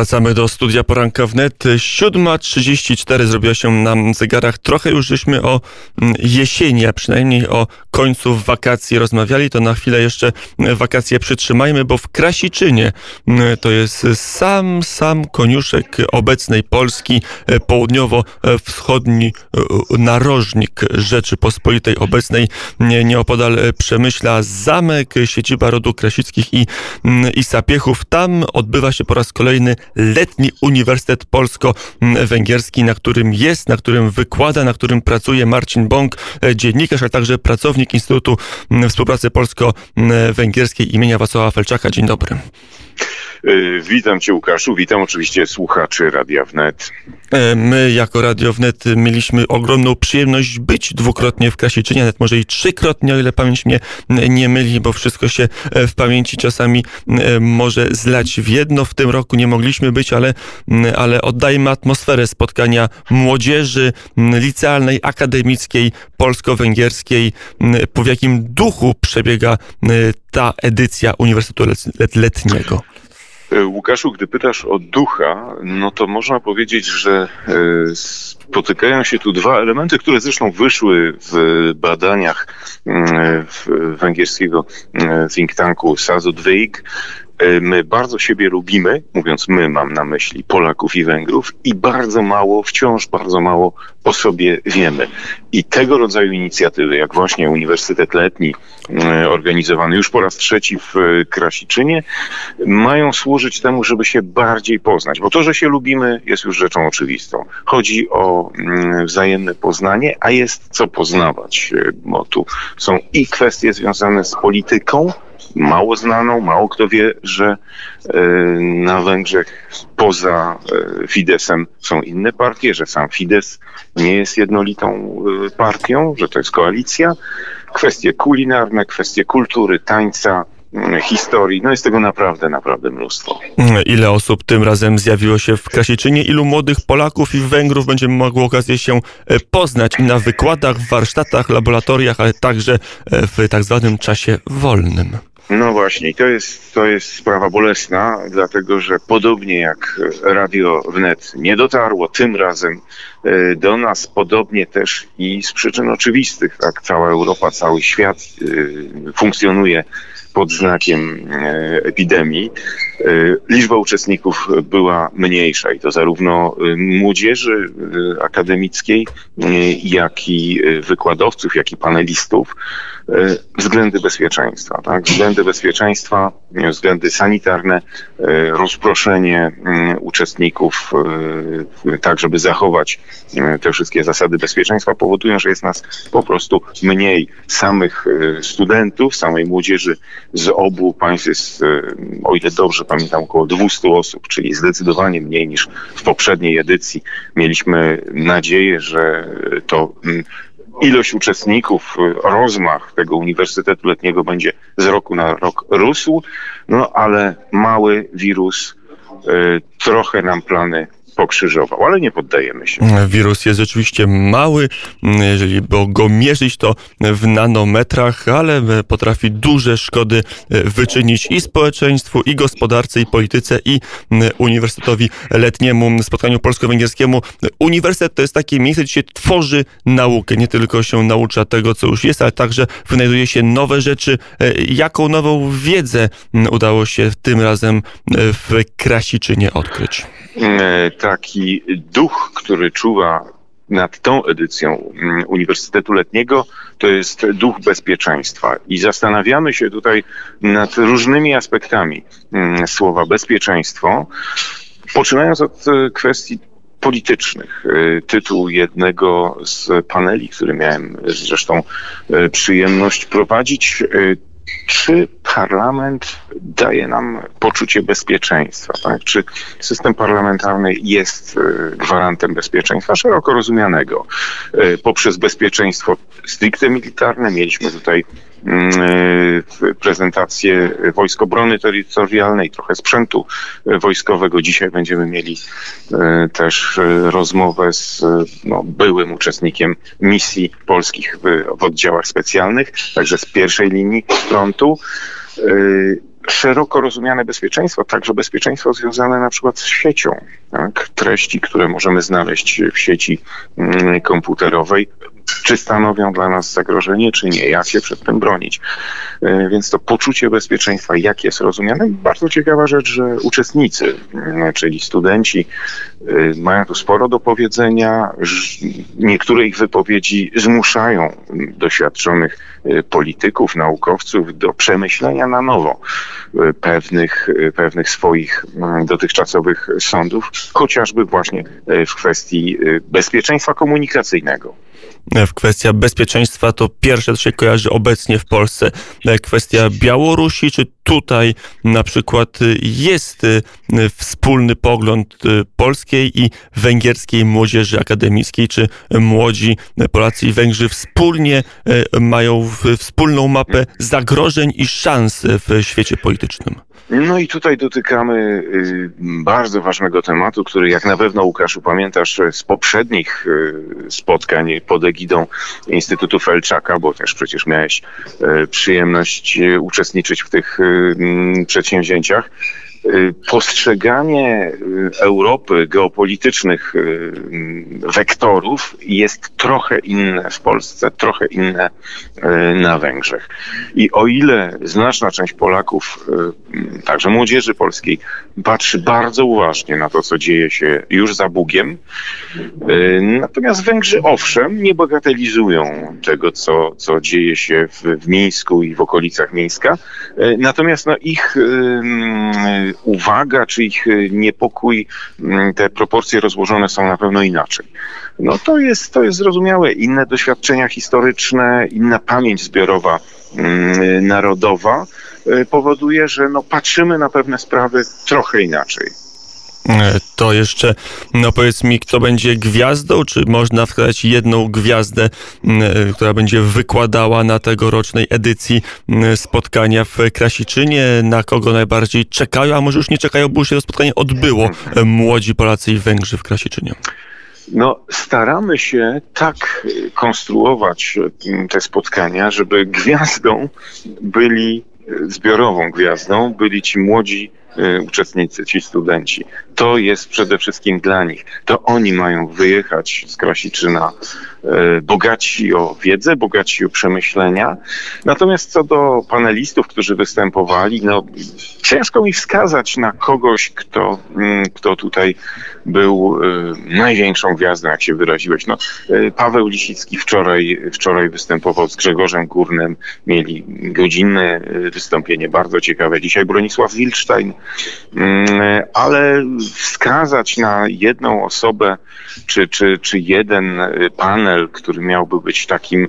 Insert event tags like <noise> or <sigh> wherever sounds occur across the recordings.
Wracamy do studia poranka wnet. 7.34 zrobiła się na zegarach. Trochę już żeśmy o mm, jesieni, a przynajmniej o końcu wakacji rozmawiali. To na chwilę jeszcze wakacje przytrzymajmy, bo w Krasiczynie mm, to jest sam, sam koniuszek obecnej Polski, e, południowo-wschodni e, narożnik Rzeczypospolitej obecnej, nieopodal Przemyśla, zamek, siedziba rodu Krasickich i, mm, i Sapiechów. Tam odbywa się po raz kolejny letni Uniwersytet Polsko-Węgierski, na którym jest, na którym wykłada, na którym pracuje Marcin Bąk, e, dziennikarz, a także pracownik Instytutu Współpracy Polsko-Węgierskiej imienia Wacława Felczaka. Dzień dobry. E, witam Cię Łukaszu, witam oczywiście słuchaczy Radia Wnet. E, my jako Radio Wnet mieliśmy ogromną przyjemność być dwukrotnie w Krasiczynie, nawet może i trzykrotnie, o ile pamięć mnie nie myli, bo wszystko się e, w pamięci czasami może zlać w jedno. W tym roku nie mogliśmy być, ale, ale oddajmy atmosferę spotkania młodzieży licealnej, akademickiej, polsko-węgierskiej, w jakim duchu przebiega ta edycja Uniwersytetu Letniego. E, Łukaszu, gdy pytasz o ducha, no to można powiedzieć, że e, spotykają się tu dwa elementy, które zresztą wyszły w badaniach mm, węgierskiego e, think tanku Sazodweig. E, my bardzo siebie lubimy, mówiąc my mam na myśli Polaków i Węgrów i bardzo mało, wciąż bardzo mało o sobie wiemy. I tego rodzaju inicjatywy, jak właśnie Uniwersytet Letni, e, organizowany już po raz trzeci w e, Krasiczynie, mają służyć temu, żeby się bardziej poznać. Bo to, że się lubimy, jest już rzeczą oczywistą. Chodzi o mm, wzajemne poznanie, a jest co poznawać. Bo tu są i kwestie związane z polityką, mało znaną. Mało kto wie, że e, na Węgrzech poza e, Fidesem są inne partie, że sam Fides nie jest jednolitą e, partią, że to jest koalicja. Kwestie kulinarne, kwestie kultury, tańca, historii. No jest tego naprawdę, naprawdę mnóstwo. Ile osób tym razem zjawiło się w Krasiczynie? Ilu młodych Polaków i Węgrów będzie mogło okazję się poznać na wykładach, warsztatach, laboratoriach, ale także w tak zwanym czasie wolnym? No właśnie, to jest, to jest sprawa bolesna, dlatego że podobnie jak Radio Wnet nie dotarło tym razem e, do nas, podobnie też i z przyczyn oczywistych, tak? Cała Europa, cały świat e, funkcjonuje pod znakiem e, epidemii. Liczba uczestników była mniejsza i to zarówno młodzieży akademickiej, jak i wykładowców, jak i panelistów. E, względy bezpieczeństwa, tak? Względy bezpieczeństwa, względy sanitarne, e, rozproszenie uczestników, e, tak żeby zachować te wszystkie zasady bezpieczeństwa, powodują, że jest nas po prostu mniej samych studentów, samej młodzieży z obu państw jest, o ile dobrze pamiętam, około 200 osób, czyli zdecydowanie mniej niż w poprzedniej edycji. Mieliśmy nadzieję, że to ilość uczestników, rozmach tego Uniwersytetu Letniego będzie z roku na rok rósł, no ale mały wirus y, trochę nam plany pokrzyżował, ale nie poddajemy się. Wirus jest rzeczywiście mały, jeżeli go mierzyć to w nanometrach, ale potrafi duże szkody wyczynić i społeczeństwu, i gospodarce, i polityce, i Uniwersytetowi Letniemu, spotkaniu polsko-węgierskiemu. Uniwersytet to jest takie miejsce, gdzie się tworzy naukę, nie tylko się naucza tego, co już jest, ale także wynajduje się nowe rzeczy. Jaką nową wiedzę udało się tym razem w Krasiczynie odkryć? E, taki duch, który czuwa nad tą edycją mm, Uniwersytetu Letniego, to jest duch bezpieczeństwa. I zastanawiamy się tutaj nad różnymi aspektami mm, słowa bezpieczeństwo, poczynając od e, kwestii politycznych. E, tytuł jednego z paneli, który miałem zresztą przyjemność prowadzić, czy parlament daje nam poczucie bezpieczeństwa? Tak? Czy system parlamentarny jest e, gwarantem bezpieczeństwa szeroko rozumianego? E, poprzez bezpieczeństwo stricte militarne mieliśmy tutaj prezentację Wojsk Obrony Terytorialnej, trochę sprzętu wojskowego. Dzisiaj będziemy mieli też rozmowę z no, byłym uczestnikiem misji polskich w, w oddziałach specjalnych, także z pierwszej linii frontu. szeroko rozumiane bezpieczeństwo, także bezpieczeństwo związane na przykład z siecią. Tak? Treści, które możemy znaleźć w sieci mm, komputerowej, czy stanowią dla nas zagrożenie, czy nie, jak się przed tym bronić. E, więc to poczucie bezpieczeństwa, jak jest rozumiane, bardzo ciekawa rzecz, że uczestnicy, mm, czyli studenci, e, mają tu sporo do powiedzenia. Niektóre ich wypowiedzi zmuszają doświadczonych e, polityków, naukowców do przemyślenia na nowo pewnych, pewnych swoich mm, dotychczasowych sądów, chociażby właśnie w kwestii bezpieczeństwa komunikacyjnego w kwestia bezpieczeństwa, to pierwsze, co się kojarzy obecnie w Polsce, e, kwestia Białorusi, czy tutaj na przykład jest e, wspólny pogląd e, polskiej i węgierskiej młodzieży akademickiej, czy młodzi Polacy i Węgrzy wspólnie mają wspólną mapę zagrożeń i szans w świecie politycznym? No i tutaj dotykamy y, bardzo ważnego tematu, który jak na pewno Łukaszu pamiętasz z poprzednich y, spotkań pod egidą Instytutu Felczaka, bo też przecież miałeś y, przyjemność uczestniczyć w tych przedsięwzięciach. Y, postrzeganie y, Europy geopolitycznych y, wektorów jest trochę inne w Polsce, trochę inne na Węgrzech. I o ile znaczna część Polaków, także młodzieży polskiej, patrzy bardzo uważnie na to, co dzieje się już za Bugiem, natomiast Węgrzy owszem nie bagatelizują tego, co, co dzieje się w, w Mińsku i w okolicach Mińska, natomiast no, ich uwaga, czy ich y, niepokój, mm, te proporcje rozłożone są na pewno inaczej. No to jest, to jest zrozumiałe. Inne doświadczenia historyczne, inna pamięć zbiorowa mm, narodowa y, powoduje, że no, patrzymy na pewne sprawy trochę inaczej. E, to jeszcze, no powiedz mi, kto będzie gwiazdą? Czy można wskazać jedną gwiazdę, e, która będzie wykładała na tegorocznej edycji spotkania w Krasiczynie? Na kogo najbardziej czekają, a może już nie czekają, bo już się to spotkanie odbyło, e, <laughs> młodzi Polacy i Węgrzy w Krasiczynie? No, staramy się tak konstruować te spotkania, żeby gwiazdą byli, zbiorową gwiazdą, byli ci młodzi uczestnicy, ci studenci. To jest przede wszystkim dla nich. To oni mają wyjechać z Krasiczyna y, bogaci o wiedzę, bogaci o przemyślenia. Natomiast co do panelistów, którzy występowali, no ciężko mi wskazać na kogoś, kto, mm, kto tutaj był y, największą gwiazdą, jak się wyraziłeś. No, Paweł Lisicki wczoraj, wczoraj występował z Grzegorzem Górnym, mieli godzinne wystąpienie, bardzo ciekawe. Dzisiaj Bronisław Wilczstein Mm, ale wskazać na jedną osobę, czy, czy, czy jeden y, panel, który miałby być takim,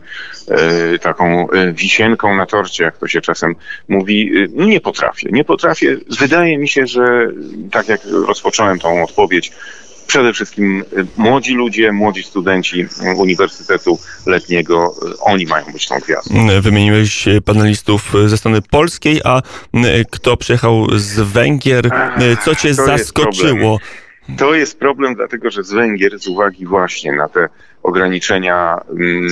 y, taką y, wisienką na torcie, jak to się czasem mówi, nie potrafię. Nie potrafię. Wydaje mi się, że tak jak rozpocząłem tą odpowiedź, przede wszystkim młodzi ludzie, młodzi studenci Uniwersytetu Letniego, oni mają być tą gwiazdą. Wymieniłeś panelistów ze strony polskiej, a kto przyjechał z Węgier? Co cię zaskoczyło? To jest problem, dlatego że z Węgier, z uwagi właśnie na te ograniczenia mm,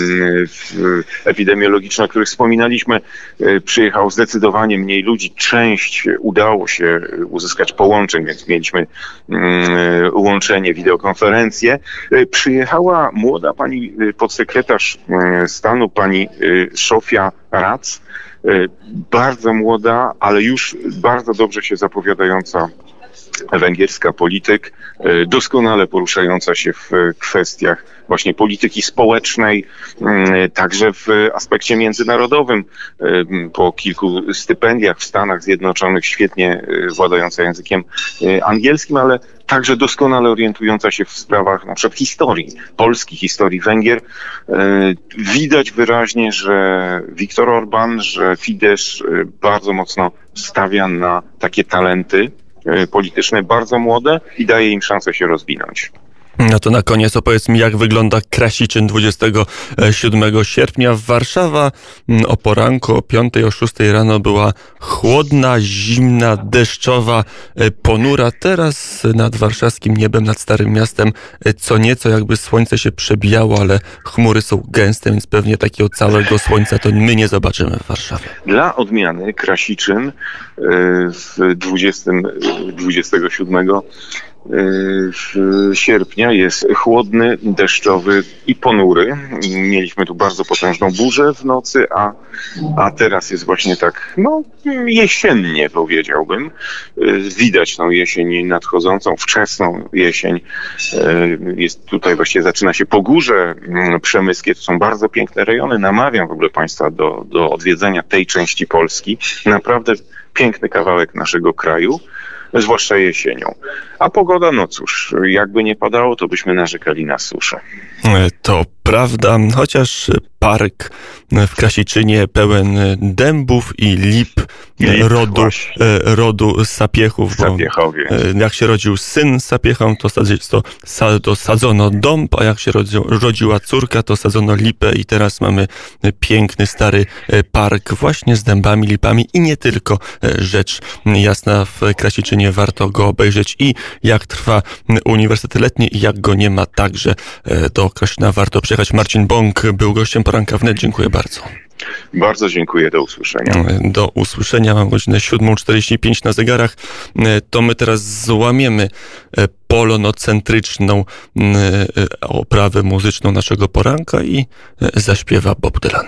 epidemiologiczne, o których wspominaliśmy, y, przyjechało zdecydowanie mniej ludzi. Część udało się uzyskać połączeń, więc mieliśmy mm, łączenie, wideokonferencję. Y, przyjechała młoda pani y, podsekretarz stanu, pani Sofia Rac, bardzo młoda, ale już bardzo dobrze się zapowiadająca węgierska polityk, e, doskonale poruszająca się w kwestiach właśnie polityki społecznej, mm, także w aspekcie międzynarodowym. E, po kilku stypendiach w Stanach Zjednoczonych, świetnie e, władająca językiem angielskim, ale także doskonale orientująca się w sprawach na przykład historii, polskiej historii Węgier. Widać wyraźnie, że Viktor Orban, że Fidesz bardzo mocno stawia na takie talenty, E, polityczne bardzo młode i daje im szansę się rozwinąć. No to na koniec opowiedz mi, jak wygląda Krasiczyn 27 sierpnia. Warszawa mm, o poranku, o 5, o 6 rano była chłodna, zimna, deszczowa, e, ponura. Teraz nad warszawskim niebem, nad Starym Miastem e, co nieco jakby słońce się przebijało, ale chmury są gęste, więc pewnie takiego całego słońca to my nie zobaczymy w Warszawie. Dla odmiany Krasiczyn e, w 20, 27 sierpnia jest chłodny, deszczowy i ponury. Mieliśmy tu bardzo potężną burzę w nocy, a, a teraz jest właśnie tak, no, jesiennie powiedziałbym. Widać tą jesień nadchodzącą, wczesną jesień. Jest tutaj właściwie zaczyna się pogórze przemyskie, to są bardzo piękne rejony. Namawiam w ogóle Państwa do, do odwiedzenia tej części Polski. Naprawdę piękny kawałek naszego kraju zwłaszcza jesienią. A pogoda, no cóż, jakby nie padało, to byśmy narzekali na suszę. To prawda, chociaż park w Krasiczynie pełen dębów i lip, lip rodu, e, rodu sapiechów. Sapiechowie. E, jak się rodził syn sapiechą, to, to, to sadzono dąb, a jak się rodziła córka, to sadzono lipę i teraz mamy piękny, stary e, park właśnie z dębami, lipami i nie tylko. Rzecz jasna w Krasiczynie warto go obejrzeć i jak trwa Uniwersytet Letni i jak go nie ma także do Krasina warto przyjechać. Marcin Bąk był gościem poranka wnet. Dziękuję bardzo. Bardzo dziękuję, do usłyszenia. Do usłyszenia, mam godzinę 7.45 na zegarach. To my teraz złamiemy e, polonocentryczną e, oprawę muzyczną naszego poranka i e, zaśpiewa Bob Dylan.